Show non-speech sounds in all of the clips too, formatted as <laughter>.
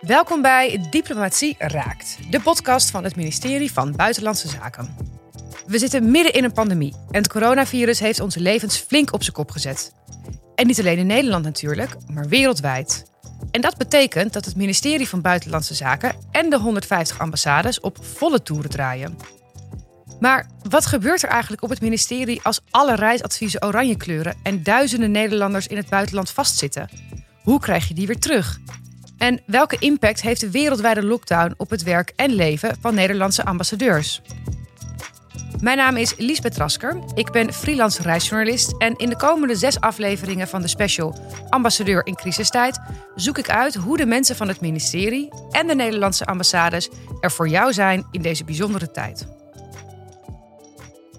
Welkom bij Diplomatie Raakt, de podcast van het ministerie van Buitenlandse Zaken. We zitten midden in een pandemie en het coronavirus heeft onze levens flink op zijn kop gezet. En niet alleen in Nederland natuurlijk, maar wereldwijd. En dat betekent dat het ministerie van Buitenlandse Zaken en de 150 ambassades op volle toeren draaien. Maar wat gebeurt er eigenlijk op het ministerie als alle reisadviezen oranje kleuren en duizenden Nederlanders in het buitenland vastzitten? Hoe krijg je die weer terug? En welke impact heeft de wereldwijde lockdown op het werk en leven van Nederlandse ambassadeurs? Mijn naam is Liesbeth Rasker. Ik ben freelance reisjournalist. En in de komende zes afleveringen van de special Ambassadeur in crisistijd zoek ik uit hoe de mensen van het ministerie en de Nederlandse ambassades er voor jou zijn in deze bijzondere tijd.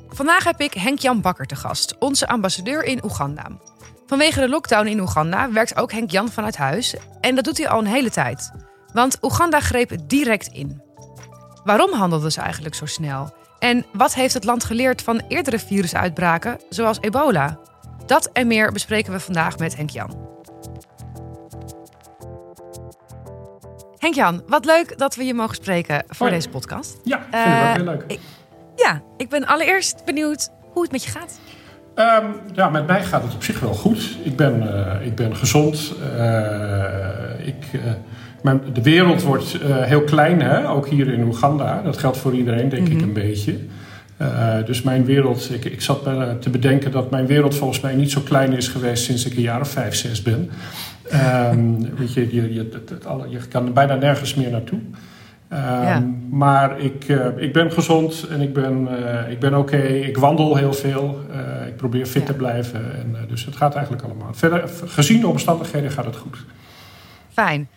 Vandaag heb ik Henk-Jan Bakker te gast, onze ambassadeur in Oeganda. Vanwege de lockdown in Oeganda werkt ook Henk-Jan vanuit huis. En dat doet hij al een hele tijd. Want Oeganda greep direct in. Waarom handelden ze eigenlijk zo snel? En wat heeft het land geleerd van eerdere virusuitbraken, zoals ebola? Dat en meer bespreken we vandaag met Henk-Jan. Henk-Jan, wat leuk dat we je mogen spreken voor Hoi. deze podcast. Ja, vind ik ook Eh, heel leuk. ik- Ja, ik ben allereerst benieuwd hoe het met je gaat. Ehm, ja, met mij gaat het op zich wel goed. Ik ben, eh, ik ben gezond. Eh, ik, eh, mijn, de wereld wordt heel klein, hè? ook hier in Oeganda. Dat geldt voor iedereen, denk ik, een beetje. Dus mijn wereld, ik, ik zat te bedenken dat mijn wereld volgens mij niet zo klein is geweest sinds ik een jaar of vijf, zes ben. Ehm, weet je, je, je, het- het alle- je kan bijna nergens meer naartoe. Ehm, Ja. Maar ik, eh, ik ben gezond en ik ben, eh, ik ben oké. Ik wandel heel veel. Eh, ik probeer fit Ja. te blijven. En, dus het gaat eigenlijk allemaal. Verder, gezien de omstandigheden gaat het goed. Fijn.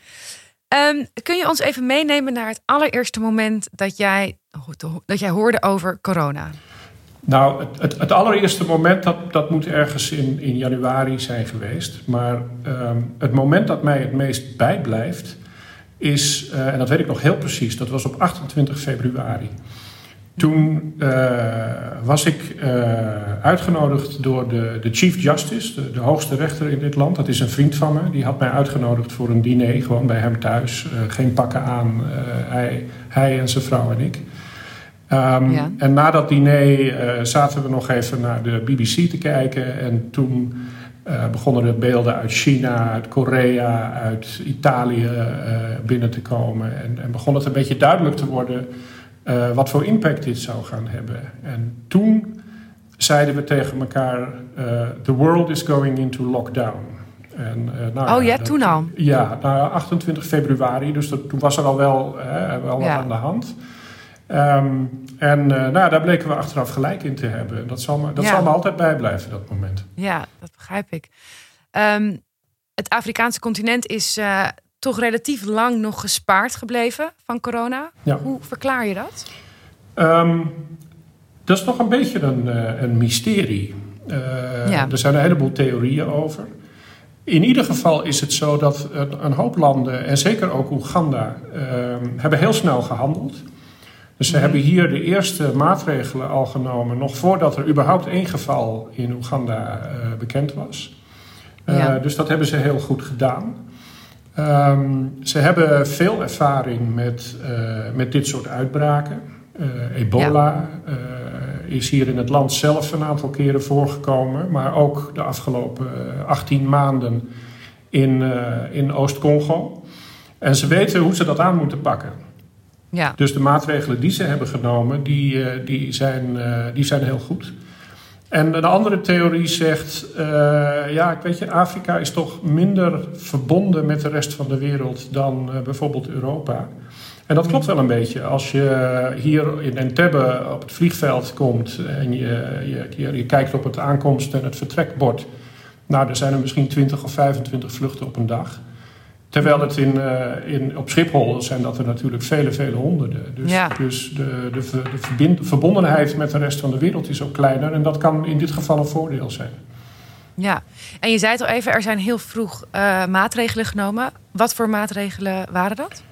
Ehm, kun je ons even meenemen naar het allereerste moment dat jij, dat jij hoorde over corona? Nou, het, het, het allereerste moment, dat, dat moet ergens in, in januari zijn geweest. Maar ehm, het moment dat mij het meest bijblijft, is, eh, en dat weet ik nog heel precies, dat was op 28 februari. Toen eh, was ik eh, uitgenodigd door de, de Chief Justice, de, de hoogste rechter in dit land. Dat is een vriend van me. Die had mij uitgenodigd voor een diner, gewoon bij hem thuis. Geen pakken aan, hij, hij en zijn vrouw en ik. Ehm, Ja. En na dat diner zaten we nog even naar de BBC te kijken. En toen eh, begonnen er beelden uit China, uit Korea, uit Italië eh, binnen te komen. En, en begon het een beetje duidelijk te worden eh, wat voor impact dit zou gaan hebben. En toen zeiden we tegen elkaar: The world is going into lockdown. En, nou Oh ja, dat- toen al? Ja, nou, 28 februari, dus dat, toen was er al wel, wel wat Ja. aan de hand. Ehm, en nou, daar bleken we achteraf gelijk in te hebben. Dat zal me, dat Ja. zal me altijd bijblijven, dat moment. Ja, dat begrijp ik. Ehm, het Afrikaanse continent is eh, toch relatief lang nog gespaard gebleven van corona. Ja. Hoe verklaar je dat? Ehm, dat is nog een beetje een, eh, een mysterie. Eh, Ja. Er zijn een heleboel theorieën over. In ieder geval is het zo dat een, een hoop landen, en zeker ook Oeganda, ehm, hebben heel snel gehandeld. Dus ze hebben hier de eerste maatregelen al genomen, nog voordat er überhaupt één geval in Oeganda eh, bekend was. Eh, Ja. Dus dat hebben ze heel goed gedaan. Ehm, ze hebben veel ervaring met, eh, met dit soort uitbraken. Ebola is hier in het land zelf een aantal keren voorgekomen, maar ook de afgelopen eh, 18 maanden in, in Oost-Congo. En ze weten hoe ze dat aan moeten pakken. Ja, Dus de maatregelen die ze hebben genomen, die, eh, die, zijn, eh, die zijn heel goed. En een andere theorie zegt, eh, ja, ik weet je, Afrika is toch minder verbonden met de rest van de wereld dan bijvoorbeeld Europa. En dat klopt wel een beetje. Als je hier in Entebbe op het vliegveld komt en je, je, je, je kijkt op het aankomst- en het vertrekbord. Nou, er zijn er misschien 20 of 25 vluchten op een dag. Terwijl het in, eh, in, op Schiphol zijn dat er natuurlijk vele, vele honderden. Dus, Ja. dus de, de, de verbind- verbondenheid met de rest van de wereld is ook kleiner. En dat kan in dit geval een voordeel zijn. ja. En je zei het al even, er zijn heel vroeg eh, maatregelen genomen. Wat voor maatregelen waren dat?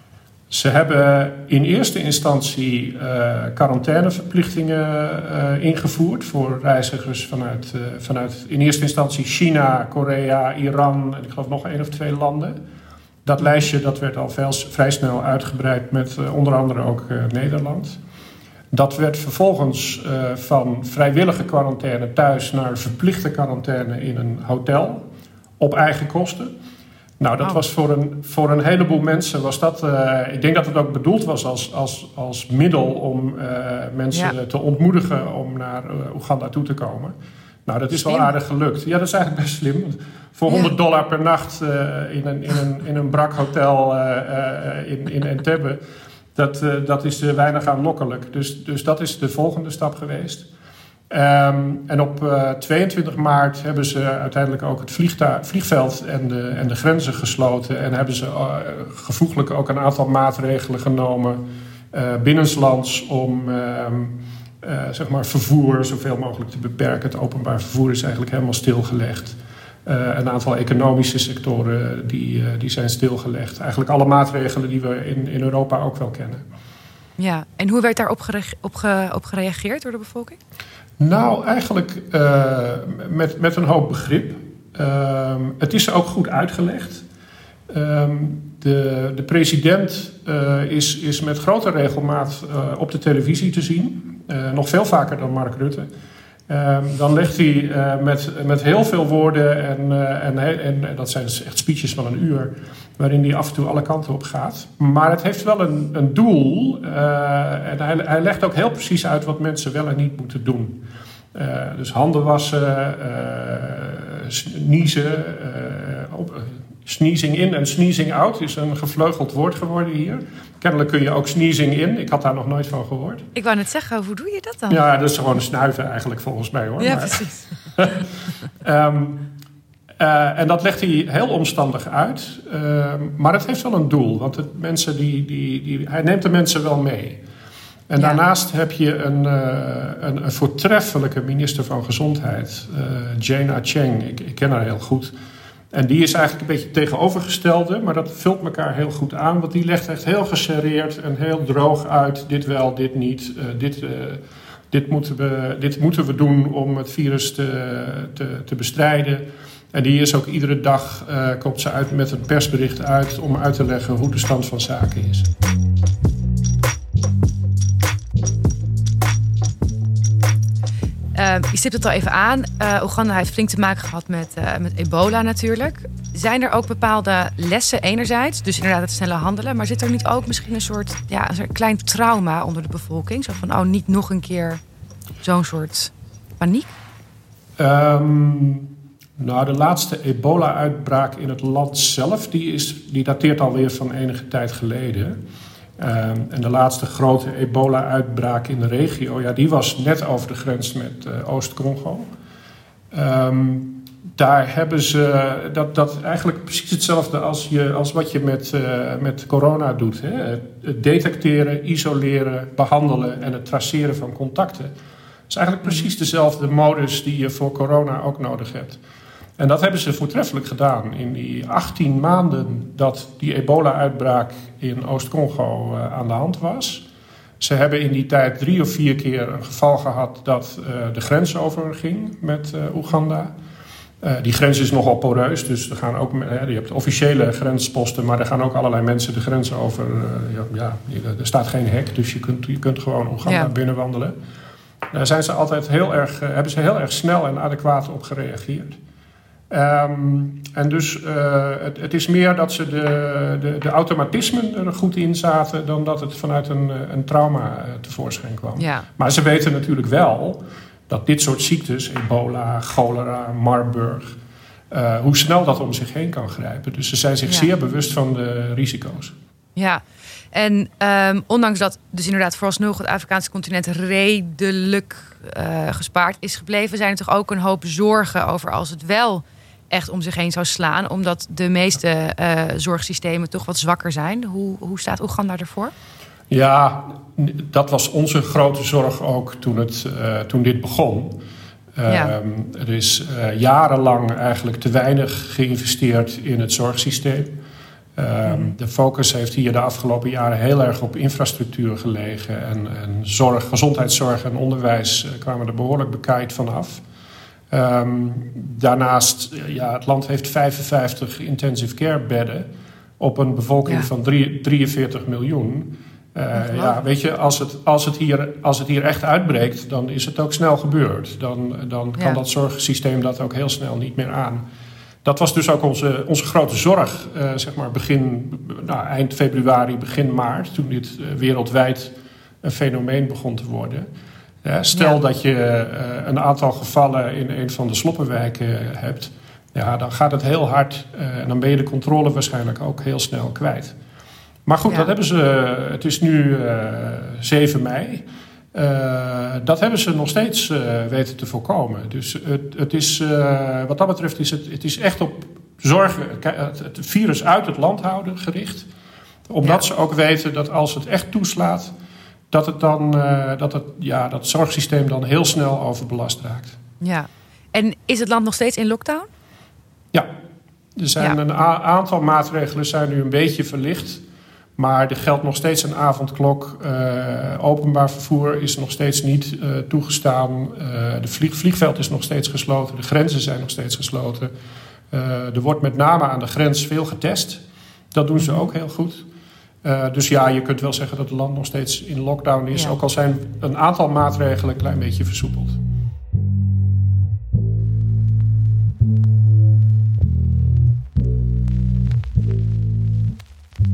Ze hebben in eerste instantie eh, quarantaineverplichtingen ingevoerd voor reizigers vanuit, vanuit in eerste instantie China, Korea, Iran en ik geloof nog één of twee landen. Dat lijstje dat werd al veel, vrij snel uitgebreid met onder andere ook Nederland. Dat werd vervolgens van vrijwillige quarantaine thuis naar verplichte quarantaine in een hotel op eigen kosten. Nou, dat was voor een, voor een heleboel mensen was dat. Uh, ik denk dat het ook bedoeld was als, als, als middel om uh, mensen te ontmoedigen om naar uh, Oeganda toe te komen. Nou, dat is wel aardig gelukt. Ja, dat is eigenlijk best slim. Voor 100 dollar per nacht in, een, in, een, in een brak hotel in, in Entebbe, dat, dat is weinig aanlokkelijk. Dus, dus dat is de volgende stap geweest. Um, en op uh, 22 maart hebben ze uiteindelijk ook het vliegveld en de, en de grenzen gesloten. En hebben ze gevoeglijk ook een aantal maatregelen genomen binnenslands om ehm, zeg maar vervoer zoveel mogelijk te beperken. Het openbaar vervoer is eigenlijk helemaal stilgelegd. een aantal economische sectoren die, die zijn stilgelegd. Eigenlijk alle maatregelen die we in, in Europa ook wel kennen. Ja, en hoe werd daarop op, op gereageerd door de bevolking? Nou, eigenlijk met, met een hoop begrip. Uh, het is ook goed uitgelegd. Uh, de, de president uh, is, is met grote regelmaat op de televisie te zien. nog veel vaker dan Mark Rutte. Ehm, dan legt hij met, met heel veel woorden, en, en, en, dat zijn dus echt speeches van een uur, waarin hij af en toe alle kanten op gaat. Maar het heeft wel een, een doel. en hij, legt ook heel precies uit wat mensen wel en niet moeten doen. Dus handen wassen, sniezen, uh, op, sneezing in en sneezing out is een gevleugeld woord geworden hier. Kennelijk kun je ook sneezing in. Ik had daar nog nooit van gehoord. Ik wou net zeggen, hoe doe je dat dan? Ja, dat is gewoon snuiven eigenlijk volgens mij hoor. Ja, precies. um, <laughs> en dat legt hij heel omstandig uit. Uh, maar het heeft wel een doel. Want het, mensen die, die, die, hij neemt de mensen wel mee. En daarnaast heb je een, uh, een, een, voortreffelijke minister van Gezondheid, uh, Jane Acheng. Ik, ik, ken haar heel goed. En die is eigenlijk een beetje tegenovergestelde, maar dat vult elkaar heel goed aan. Want die legt echt heel geserreerd en heel droog uit: dit wel, dit niet. Uh, dit, dit, moeten we, dit moeten we doen om het virus te, te, te bestrijden. En die is ook iedere dag, komt ze uit met een persbericht uit om uit te leggen hoe de stand van zaken is. Uh, je stipt het al even aan. Uh, Oeganda heeft flink te maken gehad met, uh, met ebola natuurlijk. Zijn er ook bepaalde lessen enerzijds? Dus inderdaad het snelle handelen. Maar zit er niet ook misschien een soort, ja, een klein trauma onder de bevolking? Zo van, oh, niet nog een keer zo'n soort paniek? Um, nou, de laatste ebola-uitbraak in het land zelf... Die, is, die dateert alweer van enige tijd geleden... Ehm, en de laatste grote ebola-uitbraak in de regio, ja, die was net over de grens met uh, Oost-Congo. Ehm, daar hebben ze dat, dat eigenlijk precies hetzelfde als, je, als wat je met, uh, met corona doet. Hè? Het detecteren, isoleren, behandelen en het traceren van contacten. Het is eigenlijk precies dezelfde modus die je voor corona ook nodig hebt. En dat hebben ze voortreffelijk gedaan. In die 18 maanden dat die ebola-uitbraak in Oost-Congo uh, aan de hand was. Ze hebben in die tijd drie of vier keer een geval gehad dat uh, de grens overging met uh, Oeganda. die grens is nogal poreus, dus er gaan ook, je hebt officiële grensposten, maar er gaan ook allerlei mensen de grens over. ja, er staat geen hek, dus je kunt, je kunt gewoon Oeganda ja. binnenwandelen. Daar zijn ze altijd heel erg, hebben ze heel erg snel en adequaat op gereageerd. Um, en dus uh, het, het, is meer dat ze de, de, de, automatismen er goed in zaten dan dat het vanuit een, eh, een trauma uh, tevoorschijn kwam. Ja. Maar ze weten natuurlijk wel dat dit soort ziektes, ebola, cholera, Marburg, uh, hoe snel dat om zich heen kan grijpen. Dus ze zijn zich ja. zeer bewust van de risico's. Ja, en um, ondanks dat dus inderdaad vooralsnog het Afrikaanse continent redelijk gespaard is gebleven, zijn er toch ook een hoop zorgen over als het wel echt om zich heen zou slaan. Omdat de meeste uh, zorgsystemen toch wat zwakker zijn. Hoe, hoe staat Oeganda ervoor? Ja, dat was onze grote zorg ook toen, het, uh, toen dit begon. Ja. Uh, er is uh, jarenlang eigenlijk te weinig geïnvesteerd in het zorgsysteem. Mm. De focus heeft hier de afgelopen jaren heel erg op infrastructuur gelegen. En, en zorg, gezondheidszorg en onderwijs kwamen er behoorlijk bekaaid vanaf. Um, daarnaast, ja, het land heeft 55 intensive care bedden. op een bevolking van 43 miljoen. ja, weet je, als het, als, het hier, als het hier echt uitbreekt, dan is het ook snel gebeurd. Dan, dan kan dat zorgsysteem dat ook heel snel niet meer aan. Dat was dus ook onze, onze grote zorg, zeg maar begin, nou, eind februari, begin maart, toen dit wereldwijd een fenomeen begon te worden. Stel dat je eh, een aantal gevallen in een van de sloppenwijken hebt, ja, dan gaat het heel hard uh, en dan ben je de controle waarschijnlijk ook heel snel kwijt. Maar goed, dat hebben ze. Het is nu uh, eh, 7 mei. dat hebben ze nog steeds weten te voorkomen. Dus het, het is, wat dat betreft is het, het is echt op zorgen, het, virus uit het land houden gericht. Omdat ze ook weten dat als het echt toeslaat, dat het dan uh, dat het, ja, dat zorgsysteem dan heel snel overbelast raakt. Ja, en is het land nog steeds in lockdown? Ja, er zijn een aantal maatregelen zijn nu een beetje verlicht. Maar er geldt nog steeds een avondklok. Uh, openbaar vervoer is nog steeds niet uh, toegestaan. de vlieg, vliegveld is nog steeds gesloten. De grenzen zijn nog steeds gesloten. er wordt met name aan de grens veel getest. Dat doen ze ook heel goed. Uh, dus ja, je kunt wel zeggen dat het land nog steeds in lockdown is. Ook al zijn een aantal maatregelen een klein beetje versoepeld.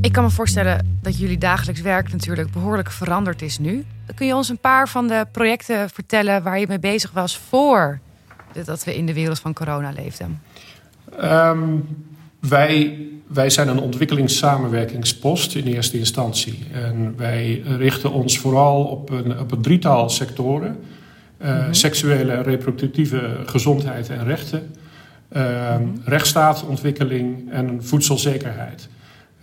Ik kan me voorstellen dat jullie dagelijks werk natuurlijk behoorlijk veranderd is nu. Kun je ons een paar van de projecten vertellen waar je mee bezig was voor dat we in de wereld van corona leefden? Um, wij wij zijn een ontwikkelingssamenwerkingspost in eerste instantie. En wij richten ons vooral op een, op een drietal sectoren: uh, seksuele en reproductieve gezondheid en rechten, uh, mm rechtsstaatontwikkeling en voedselzekerheid.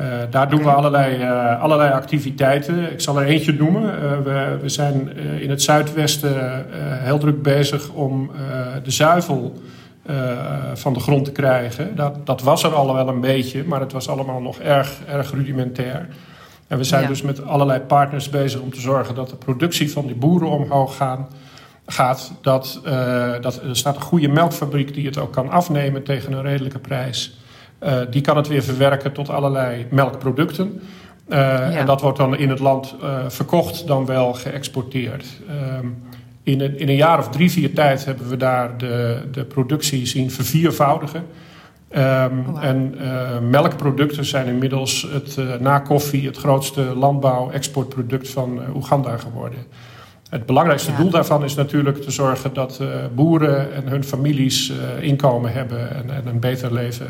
Uh, daar doen we allerlei, uh, allerlei activiteiten. Ik zal er eentje noemen. we, we zijn in het zuidwesten heel druk bezig om de zuivel van de grond te krijgen. Dat, dat was er al wel een beetje, maar het was allemaal nog erg, erg rudimentair. En we zijn dus met allerlei partners bezig om te zorgen dat de productie van die boeren omhoog gaan, gaat. Dat, uh, dat, er staat een goede melkfabriek die het ook kan afnemen tegen een redelijke prijs. Uh, die kan het weer verwerken tot allerlei melkproducten. Ja. En dat wordt dan in het land verkocht, dan wel geëxporteerd. Ehm, in een, in een jaar of drie, vier tijd hebben we daar de, de productie zien verviervoudigen. Um, En uh, melkproducten zijn inmiddels het, uh, na koffie het grootste landbouw-exportproduct van uh, Oeganda geworden. Het belangrijkste ja. doel daarvan is natuurlijk te zorgen dat boeren en hun families inkomen hebben en, en, een beter leven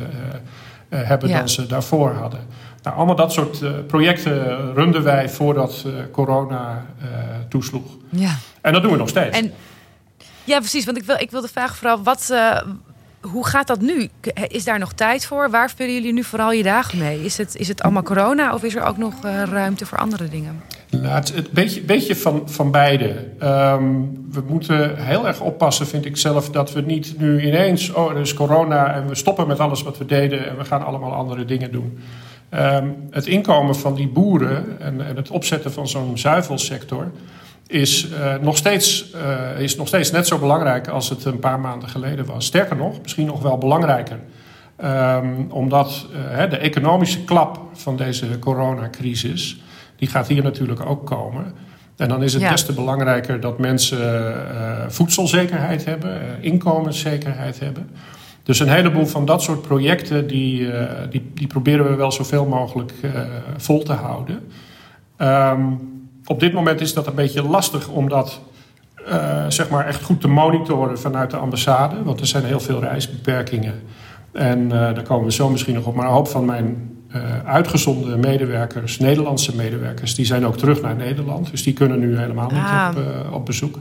hebben ja. dan ze daarvoor hadden. Nou, allemaal dat soort projecten runden wij voordat corona toesloeg. Ja. En dat doen we nog steeds. En, ja, precies. Want ik, wil, ik wilde vragen vooral, wat, hoe gaat dat nu? Is daar nog tijd voor? Waar vullen jullie nu vooral je dagen mee? Is het, is het allemaal corona of is er ook nog ruimte voor andere dingen? Nou, het, het beetje, beetje van, van beide. Um, we moeten heel erg oppassen, vind ik zelf, dat we niet nu ineens, oh, er is corona en we stoppen met alles wat we deden en we gaan allemaal andere dingen doen. Um, het inkomen van die boeren en, en het opzetten van zo'n zuivelsector is, uh, nog steeds, uh, is nog steeds net zo belangrijk als het een paar maanden geleden was. Sterker nog, misschien nog wel belangrijker. Um, omdat uh, de economische klap van deze coronacrisis, die gaat hier natuurlijk ook komen. En dan is het ja. des te belangrijker dat mensen voedselzekerheid hebben, inkomenszekerheid hebben. Dus een heleboel van dat soort projecten, die, die, die proberen we wel zoveel mogelijk vol te houden. Um, op dit moment is dat een beetje lastig om dat uh, zeg maar echt goed te monitoren vanuit de ambassade. Want er zijn heel veel reisbeperkingen. En uh, daar komen we zo misschien nog op. Maar een hoop van mijn uh, uitgezonden medewerkers, Nederlandse medewerkers, die zijn ook terug naar Nederland. Dus die kunnen nu helemaal niet ah. op, op bezoek.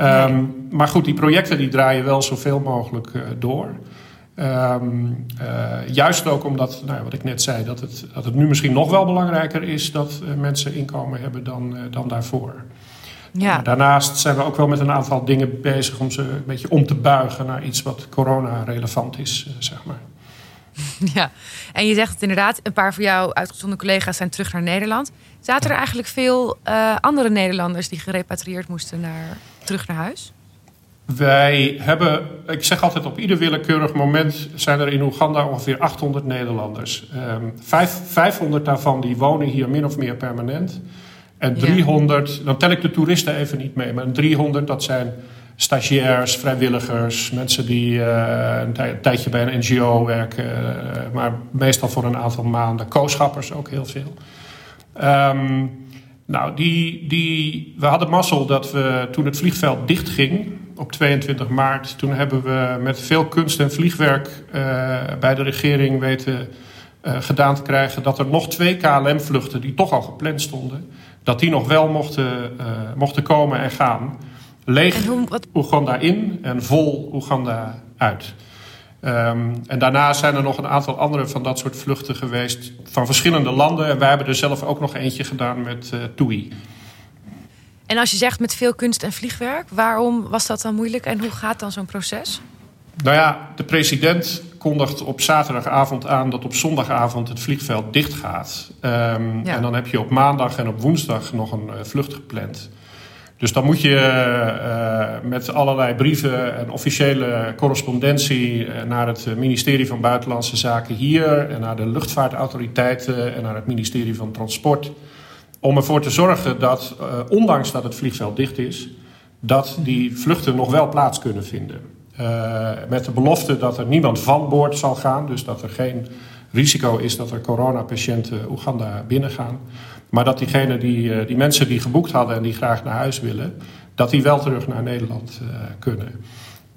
Um, maar goed, die projecten die draaien wel zoveel mogelijk door. Um, uh, juist ook omdat, nou, wat ik net zei, dat het, dat het nu misschien nog wel belangrijker is dat uh, mensen inkomen hebben dan, dan daarvoor. Ja. daarnaast zijn we ook wel met een aantal dingen bezig om ze een beetje om te buigen naar iets wat corona-relevant is, zeg maar. <laughs> Ja, en je zegt het inderdaad, een paar van jouw uitgezonden collega's zijn terug naar Nederland. Zaten er eigenlijk veel andere Nederlanders die gerepatrieerd moesten naar, terug naar huis? Wij hebben, ik zeg altijd op ieder willekeurig moment zijn er in Oeganda ongeveer 800 Nederlanders. Um, vijf, 500 daarvan die wonen hier min of meer permanent. En 300, dan tel ik de toeristen even niet mee, maar 300 dat zijn stagiairs, vrijwilligers, mensen die uh, een, tijdje bij een NGO werken, uh, maar meestal voor een aantal maanden. Kooschappers ook heel veel. Um, nou, die, die, we hadden mazzel dat we toen het vliegveld dichtging op 22 maart, toen hebben we met veel kunst en vliegwerk uh, bij de regering weten gedaan te krijgen dat er nog twee KLM-vluchten die toch al gepland stonden, dat die nog wel mochten, mochten komen en gaan. Leeg Oeganda in en vol Oeganda uit. Um, en daarna zijn er nog een aantal andere van dat soort vluchten geweest van verschillende landen. En wij hebben er zelf ook nog eentje gedaan met uh, TUI. En als je zegt met veel kunst en vliegwerk, waarom was dat dan moeilijk en hoe gaat dan zo'n proces? Nou ja, de president kondigt op zaterdagavond aan dat op zondagavond het vliegveld dicht gaat. Um, ja. En dan heb je op maandag en op woensdag nog een uh, vlucht gepland. Dus dan moet je uh, met allerlei brieven en officiële correspondentie uh, naar het ministerie van Buitenlandse Zaken hier en naar de luchtvaartautoriteiten en naar het ministerie van Transport. Om ervoor te zorgen dat, uh, ondanks dat het vliegveld dicht is, dat die vluchten nog wel plaats kunnen vinden. met de belofte dat er niemand van boord zal gaan, dus dat er geen risico is dat er coronapatiënten Oeganda binnengaan. Maar dat diegene die, uh, die mensen die geboekt hadden en die graag naar huis willen, dat die wel terug naar Nederland uh, kunnen.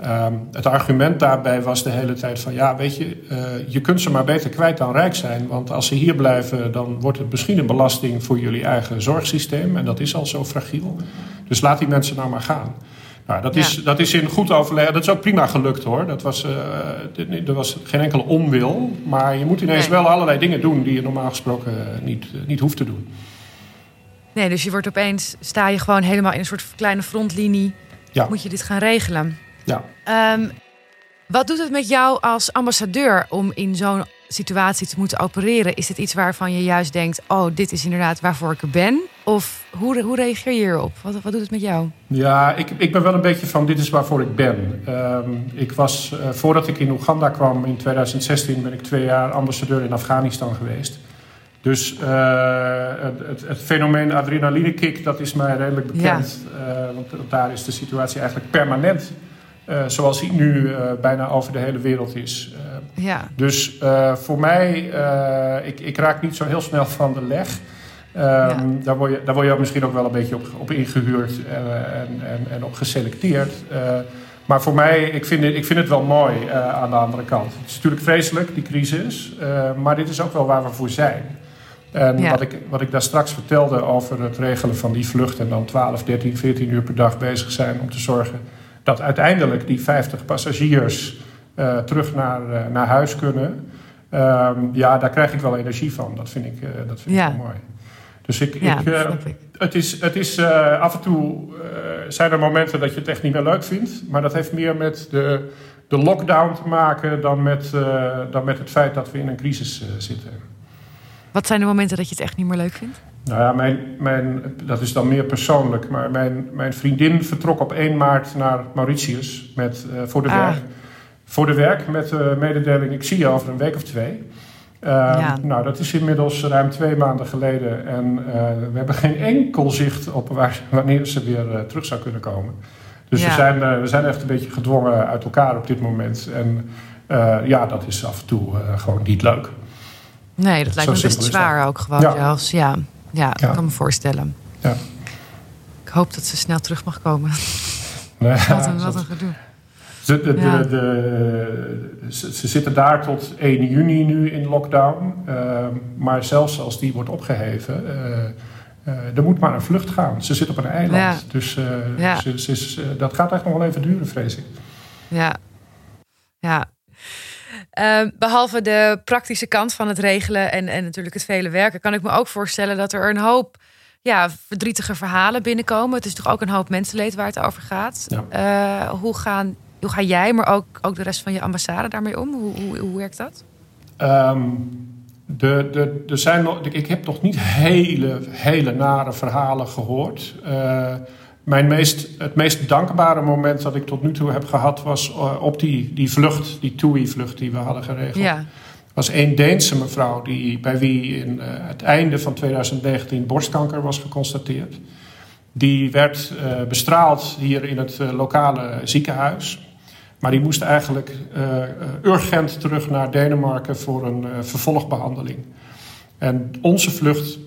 Um, het argument daarbij was de hele tijd van ja, weet je, uh, je kunt ze maar beter kwijt dan rijk zijn. Want als ze hier blijven, dan wordt het misschien een belasting voor jullie eigen zorgsysteem. En dat is al zo fragiel. Dus laat die mensen nou maar gaan. Nou, dat, is, dat is in goed overleg. Dat is ook prima gelukt hoor. Dat was, uh, er was geen enkele onwil. Maar je moet ineens nee. wel allerlei dingen doen die je normaal gesproken niet, niet hoeft te doen. Nee, dus je wordt opeens, sta je gewoon helemaal in een soort kleine frontlinie. Ja. Moet je dit gaan regelen. Ja. Um, wat doet het met jou als ambassadeur om in zo'n situatie te moeten opereren? Is het iets waarvan je juist denkt: oh, dit is inderdaad waarvoor ik er ben? Of hoe, hoe reageer je hierop? Wat, wat doet het met jou? Ja, ik, ik ben wel een beetje van: dit is waarvoor ik ben. Um, ik was, uh, voordat ik in Oeganda kwam in 2016, ben ik twee jaar ambassadeur in Afghanistan geweest. Dus uh, het, het, fenomeen adrenalinekick, dat is mij redelijk bekend. Ja. Uh, want daar is de situatie eigenlijk permanent. Uh, zoals die nu bijna over de hele wereld is. Ja. Dus voor mij, ik, ik, raak niet zo heel snel van de leg. Um, ja. daar, word je, daar word je misschien ook wel een beetje op, op ingehuurd en, en, en op geselecteerd. maar voor mij, ik vind, het, ik vind het wel mooi aan de andere kant. Het is natuurlijk vreselijk, die crisis. maar dit is ook wel waar we voor zijn. En ja. wat, ik, wat ik daar straks vertelde over het regelen van die vlucht... en dan 12, 13, 14 uur per dag bezig zijn om te zorgen dat uiteindelijk die 50 passagiers uh, terug naar, uh, naar huis kunnen. Um, ja, daar krijg ik wel energie van. Dat vind ik, uh, dat vind ja. ik mooi. Dus ik, ja, ik, ik. Het is, het is af en toe zijn er momenten dat je het echt niet meer leuk vindt. Maar dat heeft meer met de, de lockdown te maken dan met, dan met het feit dat we in een crisis zitten. Wat zijn de momenten dat je het echt niet meer leuk vindt? Nou ja, mijn, mijn, dat is dan meer persoonlijk. Maar mijn, mijn vriendin vertrok op 1 maart naar Mauritius met, uh, voor, de ah. werk, voor de werk met de mededeling: ik zie je over een week of twee. Uh, ja. Nou, dat is inmiddels ruim twee maanden geleden. En uh, we hebben geen enkel zicht op waar, wanneer ze weer uh, terug zou kunnen komen. Dus ja. we, zijn, we zijn echt een beetje gedwongen uit elkaar op dit moment. En ja, dat is af en toe gewoon niet leuk. Nee, dat lijkt Zo me best zwaar ook gewoon ja. zelfs. Ja. Ja, kan me voorstellen. Ja. Ik hoop dat ze snel terug mag komen. Nee, <laughs> wat, een, wat een gedoe. Ze, de, ja. de, de, ze, ze, zitten daar tot 1 juni nu in lockdown. Uh, maar zelfs als die wordt opgeheven, uh, uh, er moet maar een vlucht gaan. Ze zit op een eiland. Ja. Dus ja. ze, ze, dat gaat echt nog wel even duren, vrees ik. Ja, ja. Uh, behalve de praktische kant van het regelen en, en natuurlijk het vele werken, kan ik me ook voorstellen dat er een hoop ja, verdrietige verhalen binnenkomen. Het is toch ook een hoop mensenleed waar het over gaat. Ja. Uh, hoe, gaan, hoe ga jij, maar ook, ook de rest van je ambassade daarmee om? Hoe, hoe, hoe werkt dat? Um, de, de, er zijn ik heb nog niet hele, hele nare verhalen gehoord. Uh, mijn meest, het meest dankbare moment dat ik tot nu toe heb gehad was eh, op die, die vlucht, die TUI-vlucht die we hadden geregeld. Ja. was één Deense mevrouw die, bij wie in uh, het einde van 2019 borstkanker was geconstateerd. Die werd uh, bestraald hier in het lokale ziekenhuis. Maar die moest eigenlijk urgent terug naar Denemarken voor een vervolgbehandeling. En onze vlucht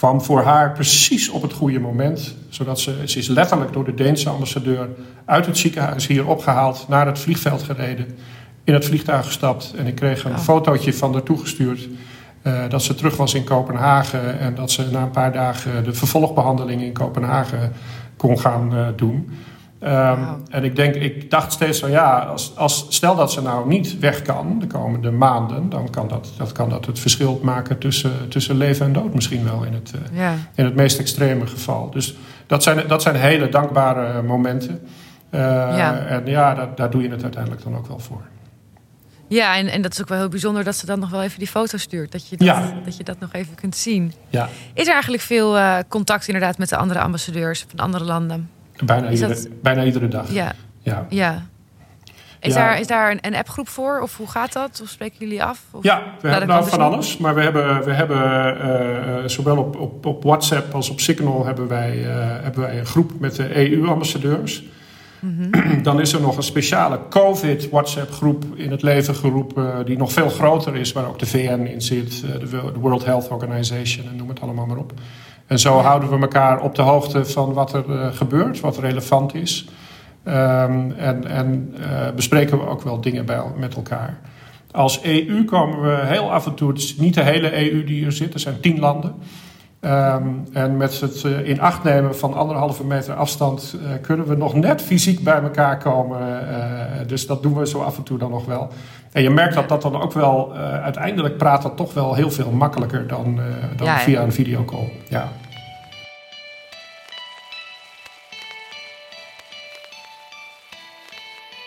kwam voor haar precies op het goede moment. Zodat ze, ze is letterlijk door de Deense ambassadeur uit het ziekenhuis hier opgehaald, naar het vliegveld gereden, in het vliegtuig gestapt. En ik kreeg een fotootje van haar toegestuurd. Uh, dat ze terug was in Kopenhagen en dat ze na een paar dagen de vervolgbehandeling in Kopenhagen kon gaan uh, doen. Um, En ik, denk, ik dacht steeds van ja, als, als, stel dat ze nou niet weg kan de komende maanden, dan kan dat, dat, kan dat het verschil maken tussen, tussen leven en dood misschien wel in het, uh, ja. in het meest extreme geval. Dus dat zijn, dat zijn hele dankbare momenten. Uh, ja. En ja, daar, daar doe je het uiteindelijk dan ook wel voor. Ja, en, en dat is ook wel heel bijzonder dat ze dan nog wel even die foto stuurt. Dat je dat, ja. dat, je dat nog even kunt zien. Ja. Is er eigenlijk veel uh, contact inderdaad met de andere ambassadeurs van andere landen? Bijna, iedere, dat... bijna iedere dag. Ja. ja. ja. Is, ja. Daar, is daar een, een appgroep voor? Of hoe gaat dat? Of spreken jullie af? Of... Ja, we hebben nou van alles. Maar we hebben, we hebben uh, zowel op, op, op WhatsApp als op Signal hebben wij, uh, hebben wij een groep met de EU-ambassadeurs. Mm -hmm. Dan is er nog een speciale COVID-WhatsApp-groep in het leven geroepen, die nog veel groter is, waar ook de VN in zit, de World Health Organization en noem het allemaal maar op. En zo ja. houden we elkaar op de hoogte van wat er uh, gebeurt, wat relevant is. Um, en en uh, bespreken we ook wel dingen bij, met elkaar. Als EU komen we heel af en toe, het is niet de hele EU die hier zit, er zijn tien landen. Um, en met het uh, in acht nemen van anderhalve meter afstand uh, kunnen we nog net fysiek bij elkaar komen. Uh, dus dat doen we zo af en toe dan nog wel. En je merkt dat dat dan ook wel, uiteindelijk praat dat toch wel heel veel makkelijker dan, dan ja, via een videocall. Ja.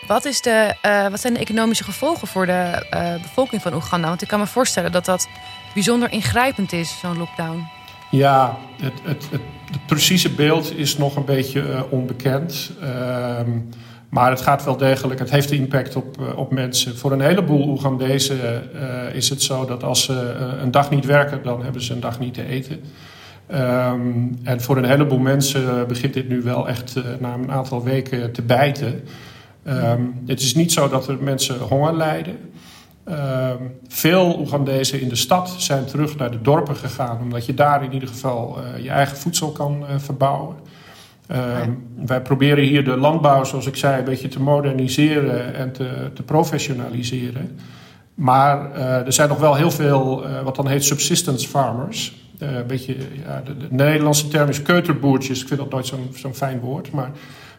Wat, is de, wat zijn de economische gevolgen voor de bevolking van Oeganda? Want ik kan me voorstellen dat dat bijzonder ingrijpend is, zo'n lockdown. Ja, het, het, het, precieze beeld is nog een beetje uh, onbekend. Um, maar het gaat wel degelijk, het heeft impact op, op mensen. Voor een heleboel Oegandezen is het zo dat als ze een dag niet werken, dan hebben ze een dag niet te eten. Um, en voor een heleboel mensen begint dit nu wel echt na een aantal weken te bijten. Um, het is niet zo dat er mensen honger lijden. Um, veel Oegandezen in de stad zijn terug naar de dorpen gegaan, omdat je daar in ieder geval uh, je eigen voedsel kan uh, verbouwen. Ja. Wij proberen hier de landbouw, zoals ik zei, een beetje te moderniseren en te, te professionaliseren. Maar uh, er zijn nog wel heel veel, wat dan heet subsistence farmers. een beetje, ja, de, de, Nederlandse term is keuterboertjes. Ik vind dat nooit zo'n zo'n fijn woord, maar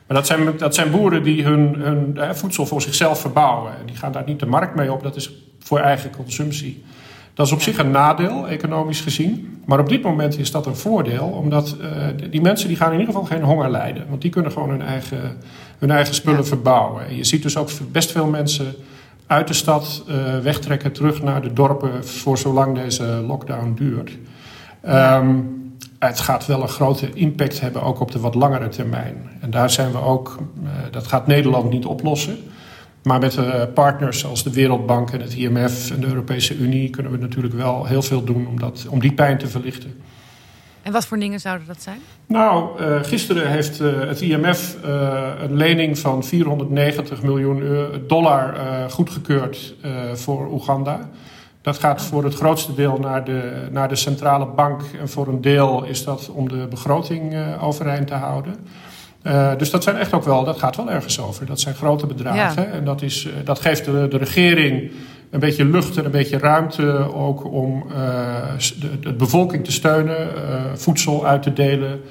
maar dat zijn, dat zijn boeren die hun, hun eh, voedsel voor zichzelf verbouwen. Die gaan daar niet de markt mee op, dat is voor eigen consumptie. Dat is op zich een nadeel, economisch gezien. Maar op dit moment is dat een voordeel, omdat uh, die mensen die gaan in ieder geval geen honger lijden. Want die kunnen gewoon hun eigen, hun eigen spullen ja. verbouwen. En je ziet dus ook best veel mensen uit de stad uh, wegtrekken terug naar de dorpen voor zolang deze lockdown duurt. Um, het gaat wel een grote impact hebben, ook op de wat langere termijn. En daar zijn we ook, uh, dat gaat Nederland niet oplossen. Maar met uh, partners zoals de Wereldbank en het IMF en de Europese Unie kunnen we natuurlijk wel heel veel doen om, dat, om die pijn te verlichten. En wat voor dingen zouden dat zijn? Nou, uh, gisteren heeft het IMF een lening van 490 miljoen dollar goedgekeurd voor Oeganda. Dat gaat voor het grootste deel naar de, naar de centrale bank. En voor een deel is dat om de begroting uh, overeind te houden. Uh, dus dat zijn echt ook wel, dat gaat wel ergens over. Dat zijn grote bedragen. Ja. En dat, is, uh, dat geeft de, de regering een beetje lucht en een beetje ruimte ook om de, de, bevolking te steunen, voedsel uit te delen.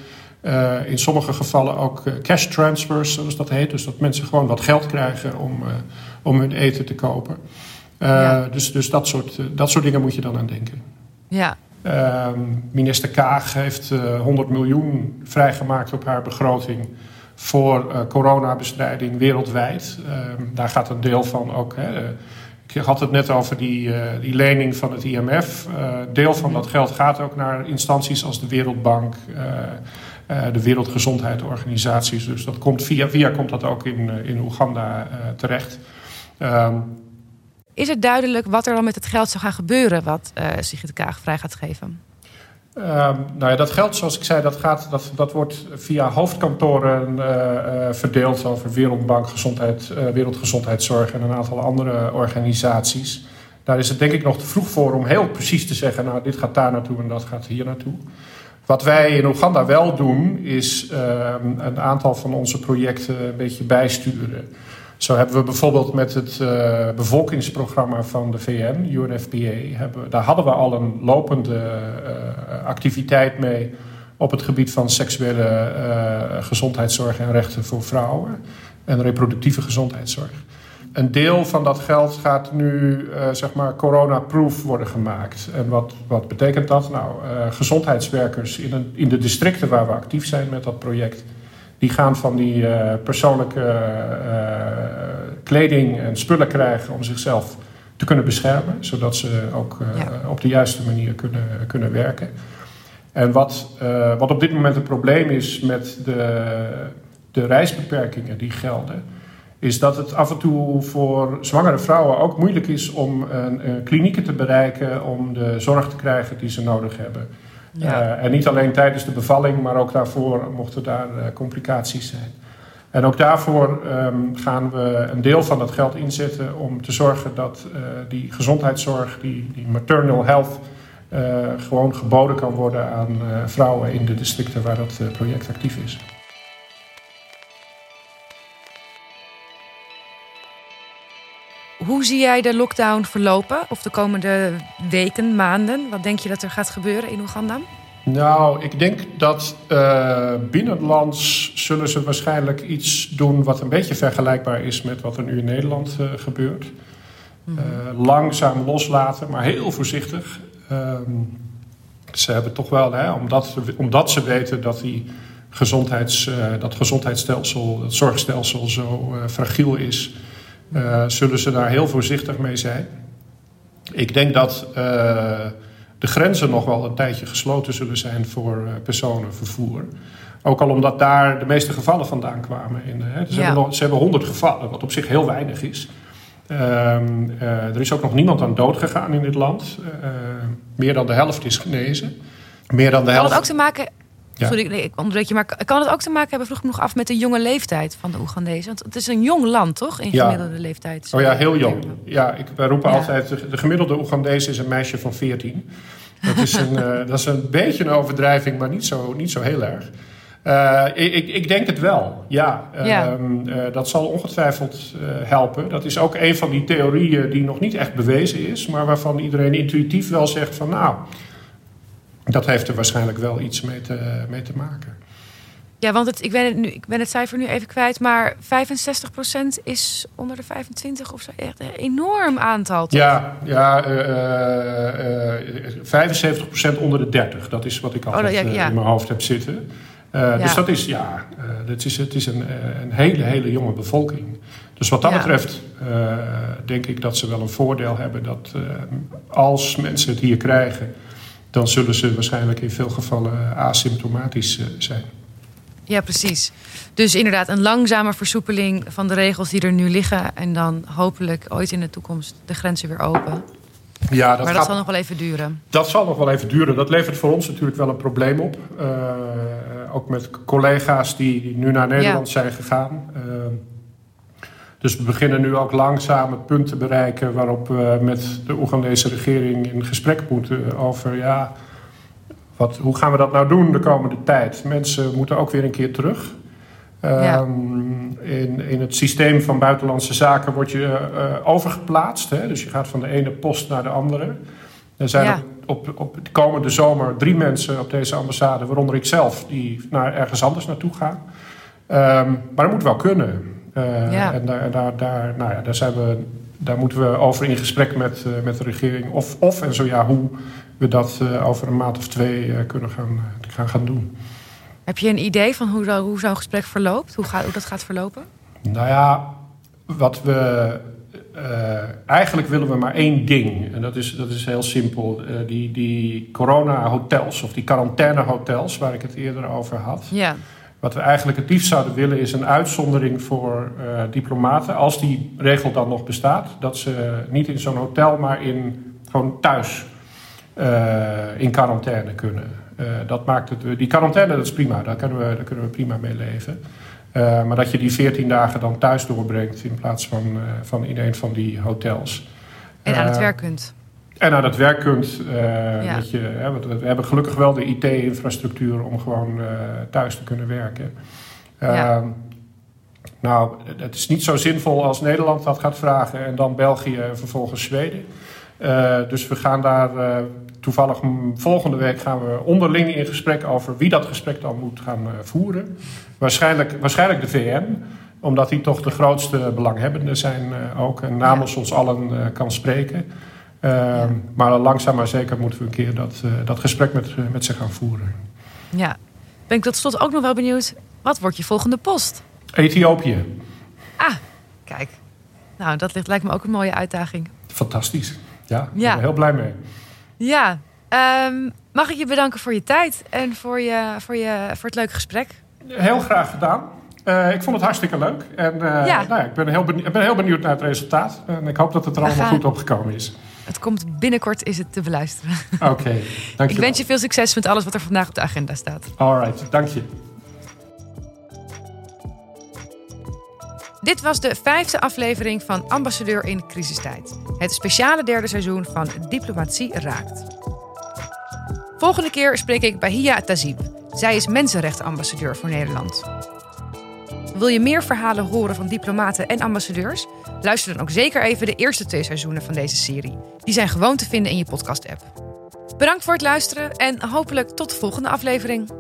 in sommige gevallen ook cash transfers, zoals dat heet. Dus dat mensen gewoon wat geld krijgen om, om hun eten te kopen. Ja. Dus, dus dat, soort, dat soort dingen moet je dan aan denken. Ja. Uh, minister Kaag heeft uh, 100 miljoen vrijgemaakt op haar begroting voor uh, coronabestrijding wereldwijd. Ehm, daar gaat een deel van ook. Hè, ik had het net over die, uh, die lening van het IMF. deel van dat geld gaat ook naar instanties als de Wereldbank, de Wereldgezondheidsorganisaties. Dus dat komt via via komt dat ook in, in Oeganda terecht. Um, is het duidelijk wat er dan met het geld zou gaan gebeuren wat uh, Sigrid Kaag vrij gaat geven? Uh, nou ja, dat geld, zoals ik zei, dat, gaat, dat, dat wordt via hoofdkantoren uh, verdeeld over Wereldbank, Gezondheid, Wereldgezondheidszorg en een aantal andere organisaties. Daar is het denk ik nog te vroeg voor om heel precies te zeggen, nou dit gaat daar naartoe en dat gaat hier naartoe. Wat wij in Oeganda wel doen, is ehm, een aantal van onze projecten een beetje bijsturen. Zo hebben we bijvoorbeeld met het uh, bevolkingsprogramma van de VN, UNFPA, hebben, daar hadden we al een lopende uh, activiteit mee op het gebied van seksuele uh, gezondheidszorg en rechten voor vrouwen en reproductieve gezondheidszorg. Een deel van dat geld gaat nu, zeg maar, corona-proof worden gemaakt. En wat, wat betekent dat? Nou, gezondheidswerkers in, een, in de districten waar we actief zijn met dat project die gaan van die uh, persoonlijke uh, kleding en spullen krijgen om zichzelf te kunnen beschermen, zodat ze ook uh, op de juiste manier kunnen, kunnen werken. En wat, wat op dit moment het probleem is met de, de reisbeperkingen die gelden, is dat het af en toe voor zwangere vrouwen ook moeilijk is om een, een klinieken te bereiken om de zorg te krijgen die ze nodig hebben. Uh, en niet alleen tijdens de bevalling, maar ook daarvoor mochten daar uh, complicaties zijn. En ook daarvoor um, gaan we een deel van dat geld inzetten om te zorgen dat uh, die gezondheidszorg, die, die maternal health, gewoon geboden kan worden aan vrouwen in de districten waar dat project actief is. Hoe zie jij de lockdown verlopen? Of de komende weken, maanden? Wat denk je dat er gaat gebeuren in Oeganda? Nou, ik denk dat uh, binnenlands zullen ze waarschijnlijk iets doen wat een beetje vergelijkbaar is met wat er nu in Nederland uh, gebeurt. Uh, langzaam loslaten, maar heel voorzichtig. Ehm, ze hebben toch wel, hè, omdat, omdat ze weten dat die gezondheids, dat gezondheidsstelsel, het zorgstelsel zo fragiel is, uh, zullen ze daar heel voorzichtig mee zijn. Ik denk dat uh, de grenzen nog wel een tijdje gesloten zullen zijn voor uh, personenvervoer. Ook al omdat daar de meeste gevallen vandaan kwamen. In, hè. Ze, ja. hebben nog, ze hebben 100 gevallen, wat op zich heel weinig is. Ehm, er is ook nog niemand aan dood gegaan in dit land. meer dan de helft is genezen. Meer dan de helft. Kan het ook te maken ja. Sorry, nee, ik onderbreek je, maar kan het ook te maken hebben, vroeg ik nog af, met de jonge leeftijd van de Oegandezen? Want het is een jong land, toch? In gemiddelde leeftijd. Oh ja, heel jong. Ja, ik, wij roepen altijd, de gemiddelde Oegandees is een meisje van 14. Dat is een, uh, <laughs> dat is een beetje een overdrijving, maar niet zo, niet zo heel erg. Uh, ik, ik, denk het wel, ja. ja. Uh, dat zal ongetwijfeld helpen. Dat is ook een van die theorieën die nog niet echt bewezen is, maar waarvan iedereen intuïtief wel zegt van nou dat heeft er waarschijnlijk wel iets mee te, mee te maken. Ja, want het, ik, ben het nu, ik ben het cijfer nu even kwijt, maar 65% is onder de 25 of zo. Echt een enorm aantal. Toch? Ja, ja uh, uh, 75% onder de 30. Dat is wat ik altijd oh, ja, ja. in mijn hoofd heb zitten. Uh, ja. Dus dat is, ja, dat is, het is een, een hele, hele jonge bevolking. Dus wat dat betreft denk ik dat ze wel een voordeel hebben dat als mensen het hier krijgen dan zullen ze waarschijnlijk in veel gevallen asymptomatisch eh, zijn. Ja, precies. Dus inderdaad, een langzame versoepeling van de regels die er nu liggen. En dan hopelijk ooit in de toekomst de grenzen weer open. Ja, dat maar dat zal nog wel even duren. Dat zal nog wel even duren. Dat levert voor ons natuurlijk wel een probleem op. Uh, ook met collega's die nu naar Nederland ja. zijn gegaan. Uh, dus we beginnen nu ook langzaam het punt te bereiken waarop we met de Oegandese regering in gesprek moeten over ja, wat, hoe gaan we dat nou doen de komende tijd? Mensen moeten ook weer een keer terug. Ja. Um, in, in het systeem van buitenlandse zaken word je uh, overgeplaatst. Hè? Dus je gaat van de ene post naar de andere. Er zijn ja. op, op, de komende zomer drie mensen op deze ambassade, waaronder ik zelf, die naar ergens anders naartoe gaan. Um, maar dat moet wel kunnen. Uh, ja. En daar, daar, daar, nou ja, daar, zijn we, daar moeten we over in gesprek met, uh, met de regering. Of, of en zo ja, hoe we dat uh, over een maand of twee kunnen gaan, gaan, gaan doen. Heb je een idee van hoe, hoe zo'n gesprek verloopt? Hoe, gaat, hoe dat gaat verlopen? Nou ja, wat we eigenlijk willen we maar één ding. En dat is, dat is heel simpel. die, die corona-hotels of die quarantaine-hotels, waar ik het eerder over had. Ja. Wat we eigenlijk het liefst zouden willen is een uitzondering voor diplomaten. Als die regel dan nog bestaat. Dat ze niet in zo'n hotel, maar in, gewoon thuis in quarantaine kunnen. dat maakt het, die quarantaine dat is prima, daar kunnen we, daar kunnen we prima mee leven. Maar dat je die 14 dagen dan thuis doorbrengt in plaats van, van in een van die hotels. En aan het eh, werk kunt. En aan het werk kunt. Ja. Dat je, hè, we hebben gelukkig wel de IT-infrastructuur om gewoon thuis te kunnen werken. Ja. Ehm, nou, het is niet zo zinvol als Nederland dat gaat vragen en dan België en vervolgens Zweden. dus we gaan daar toevallig volgende week gaan we onderling in gesprek over wie dat gesprek dan moet gaan voeren. Waarschijnlijk, waarschijnlijk de VN, omdat die toch de grootste belanghebbenden zijn ook. En namens ons allen kan spreken. Uh, maar langzaam maar zeker moeten we een keer dat, uh, dat gesprek met, met ze gaan voeren. Ja, ben ik tot slot ook nog wel benieuwd. Wat wordt je volgende post? Ethiopië. Ah, kijk. Nou, dat ligt, lijkt me ook een mooie uitdaging. Fantastisch. Ja, ik ben er heel blij mee. Ja, um, mag ik je bedanken voor je tijd en voor, je, voor, je, voor het leuke gesprek? Heel graag gedaan. Uh, ik vond het hartstikke leuk. En uh, ja. Nou ja, ik ben heel, benieuwd, ben heel benieuwd naar het resultaat. En ik hoop dat het er allemaal goed opgekomen is. Het komt binnenkort is het te beluisteren. Oké, okay, dank je Ik wens je veel succes met alles wat er vandaag op de agenda staat. Alright, dank je. Dit was de vijfde aflevering van Ambassadeur in crisistijd. Het speciale derde seizoen van Diplomatie Raakt. Volgende keer spreek ik Bahia Tazib. Zij is mensenrechtenambassadeur voor Nederland. Wil je meer verhalen horen van diplomaten en ambassadeurs? Luister dan ook zeker even de eerste twee seizoenen van deze serie. Die zijn gewoon te vinden in je podcast-app. Bedankt voor het luisteren en hopelijk tot de volgende aflevering.